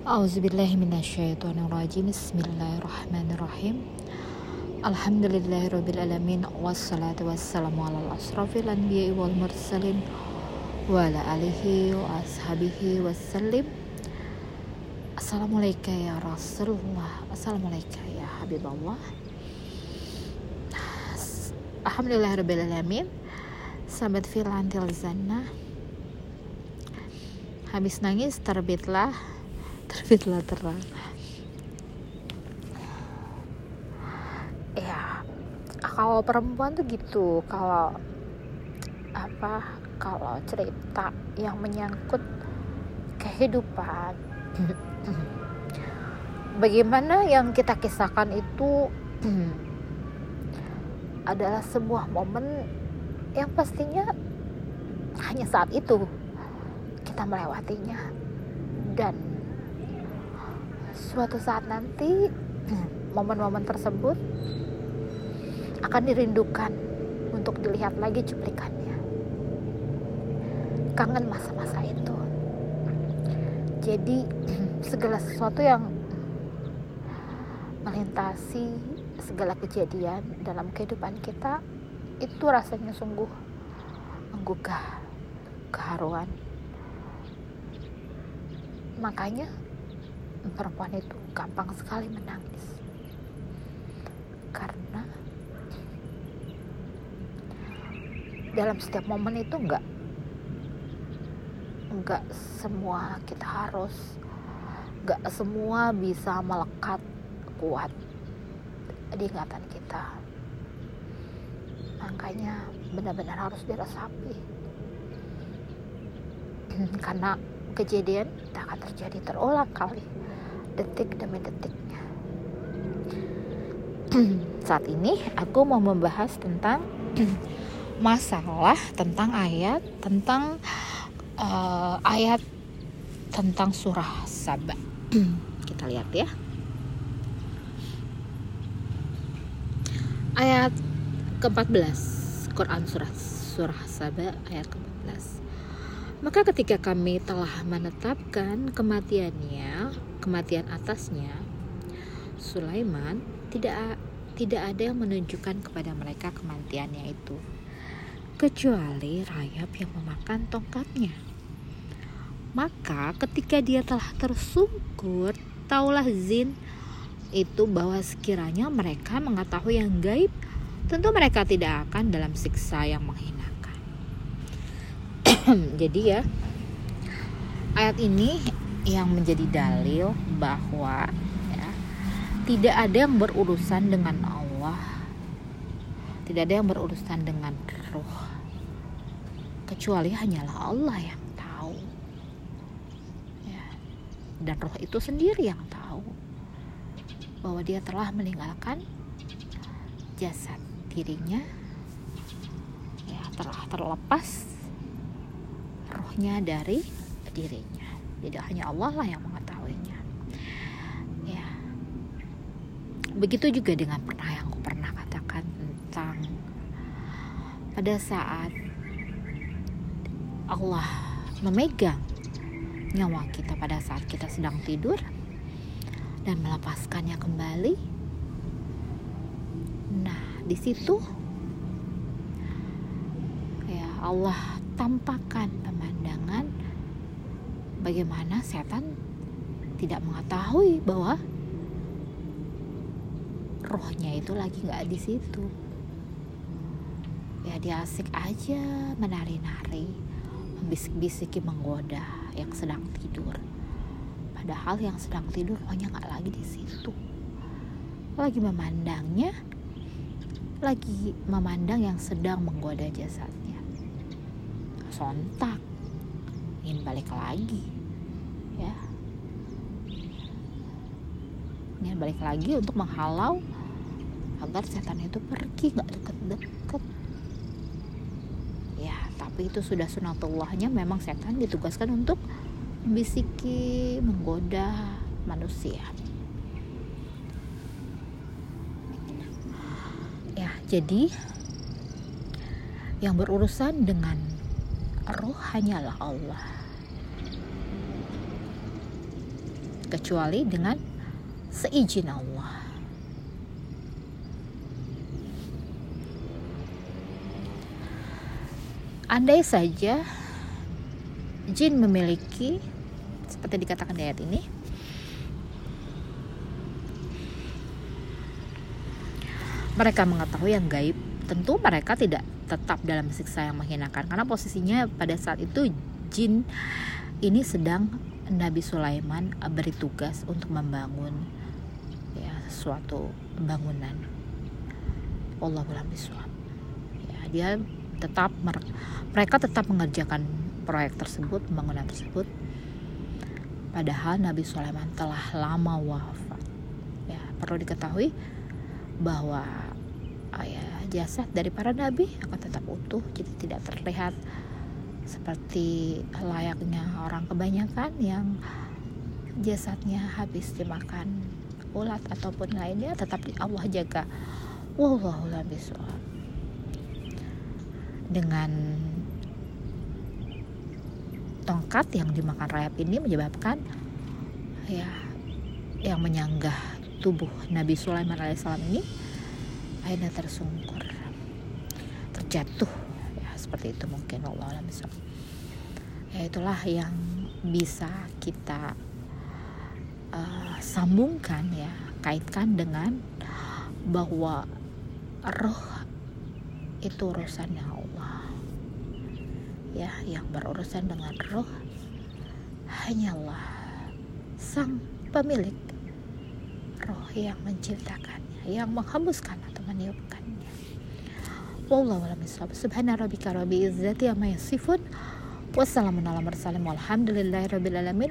A'udzubillahiminasyaitonirrajim Bismillahirrahmanirrahim. Alhamdulillahirrabbilalamin Wassalatu wassalamu ala asrafil anbiya wal mursalin Wa ala alihi wa ashabihi wassalim. Assalamualaikum ya Rasulullah. Assalamualaikum ya Habibullah. Alhamdulillahirrabbilalamin Sahabat filantil zannah Habis nangis terbitlah terbitlah terang ya kalau perempuan tuh gitu. Kalau apa kalau cerita yang menyangkut kehidupan. Bagaimana yang kita kisahkan itu adalah sebuah momen yang pastinya hanya saat itu kita melewatinya. Dan suatu saat nanti momen-momen tersebut akan dirindukan untuk dilihat lagi cuplikannya. Kangen masa-masa itu. Jadi segala sesuatu yang melintasi segala kejadian dalam kehidupan kita itu rasanya sungguh menggugah keharuan. Makanya perempuan itu gampang sekali menangis. Karena dalam setiap momen itu enggak enggak semua kita harus enggak semua bisa melekat kuat di ingatan kita. Makanya benar-benar harus diresapi karena kejadian tak akan terjadi terulang kali detik demi detiknya. Saat ini aku mau membahas tentang masalah tentang ayat tentang uh, ayat tentang surah Saba. Kita lihat ya. Ayat ke-14 Quran surah surah Saba ayat ke-14. Maka ketika kami telah menetapkan kematiannya, kematian atasnya, Sulaiman tidak tidak ada yang menunjukkan kepada mereka kematiannya itu, kecuali rayap yang memakan tongkatnya. Maka ketika dia telah tersungkur, taulah Zin itu bahwa sekiranya mereka mengetahui yang gaib, tentu mereka tidak akan dalam siksa yang menghina. jadi ya ayat ini yang menjadi dalil bahwa ya, tidak ada yang berurusan dengan Allah. Tidak ada yang berurusan dengan roh. Kecuali hanyalah Allah yang tahu. Ya. dan roh itu sendiri yang tahu bahwa dia telah meninggalkan jasad dirinya. Ya telah terlepas rohnya dari dirinya tidak hanya Allah lah yang mengetahuinya. Ya. Begitu juga dengan pernah yang aku pernah katakan tentang pada saat Allah memegang nyawa kita pada saat kita sedang tidur dan melepaskannya kembali. Nah di situ ya Allah tampakkan bagaimana setan tidak mengetahui bahwa rohnya itu lagi nggak di situ. Ya dia asik aja menari-nari membisik-bisiki menggoda yang sedang tidur. Padahal yang sedang tidur rohnya nggak lagi di situ. Lagi memandangnya lagi memandang yang sedang menggoda jasadnya. Sontak ingin balik lagi ya ingin balik lagi untuk menghalau agar setan itu pergi nggak deket-deket. Ya tapi itu sudah sunatullahnya memang setan ditugaskan untuk membisiki menggoda manusia. Ya jadi yang berurusan dengan roh hanyalah Allah. Kecuali dengan seizin Allah. Andai saja jin memiliki seperti dikatakan di ayat ini mereka mengetahui yang gaib tentu mereka tidak tetap dalam siksa yang menghinakan karena posisinya pada saat itu jin ini sedang Nabi Sulaiman beri tugas untuk membangun suatu bangunan Allah ya dia tetap mereka tetap mengerjakan proyek tersebut pembangunan tersebut. Padahal Nabi Sulaiman telah lama wafat. Ya perlu diketahui bahwa oh jasad dari para nabi akan tetap utuh jadi tidak terlihat seperti layaknya orang kebanyakan yang jasadnya habis dimakan ulat ataupun lainnya tetap Allah jaga. Wallahu dengan tongkat yang dimakan rayap ini menyebabkan ya yang menyanggah tubuh Nabi Sulaiman alaihissalam ini akhirnya tersungkur terjatuh. Ya seperti itu mungkin. Allah ya itulah yang bisa kita sambungkan ya kaitkan dengan bahwa roh itu urusannya Allah. Ya yang berurusan dengan roh hanyalah sang pemilik roh yang menciptakannya yang menghembuskan atau meniupkannya. Wallahu a'lam subhana rabbika rabbil izzati amma yasifun. Wassalamun ala mursalin. Walhamdulillahi rabbil alamin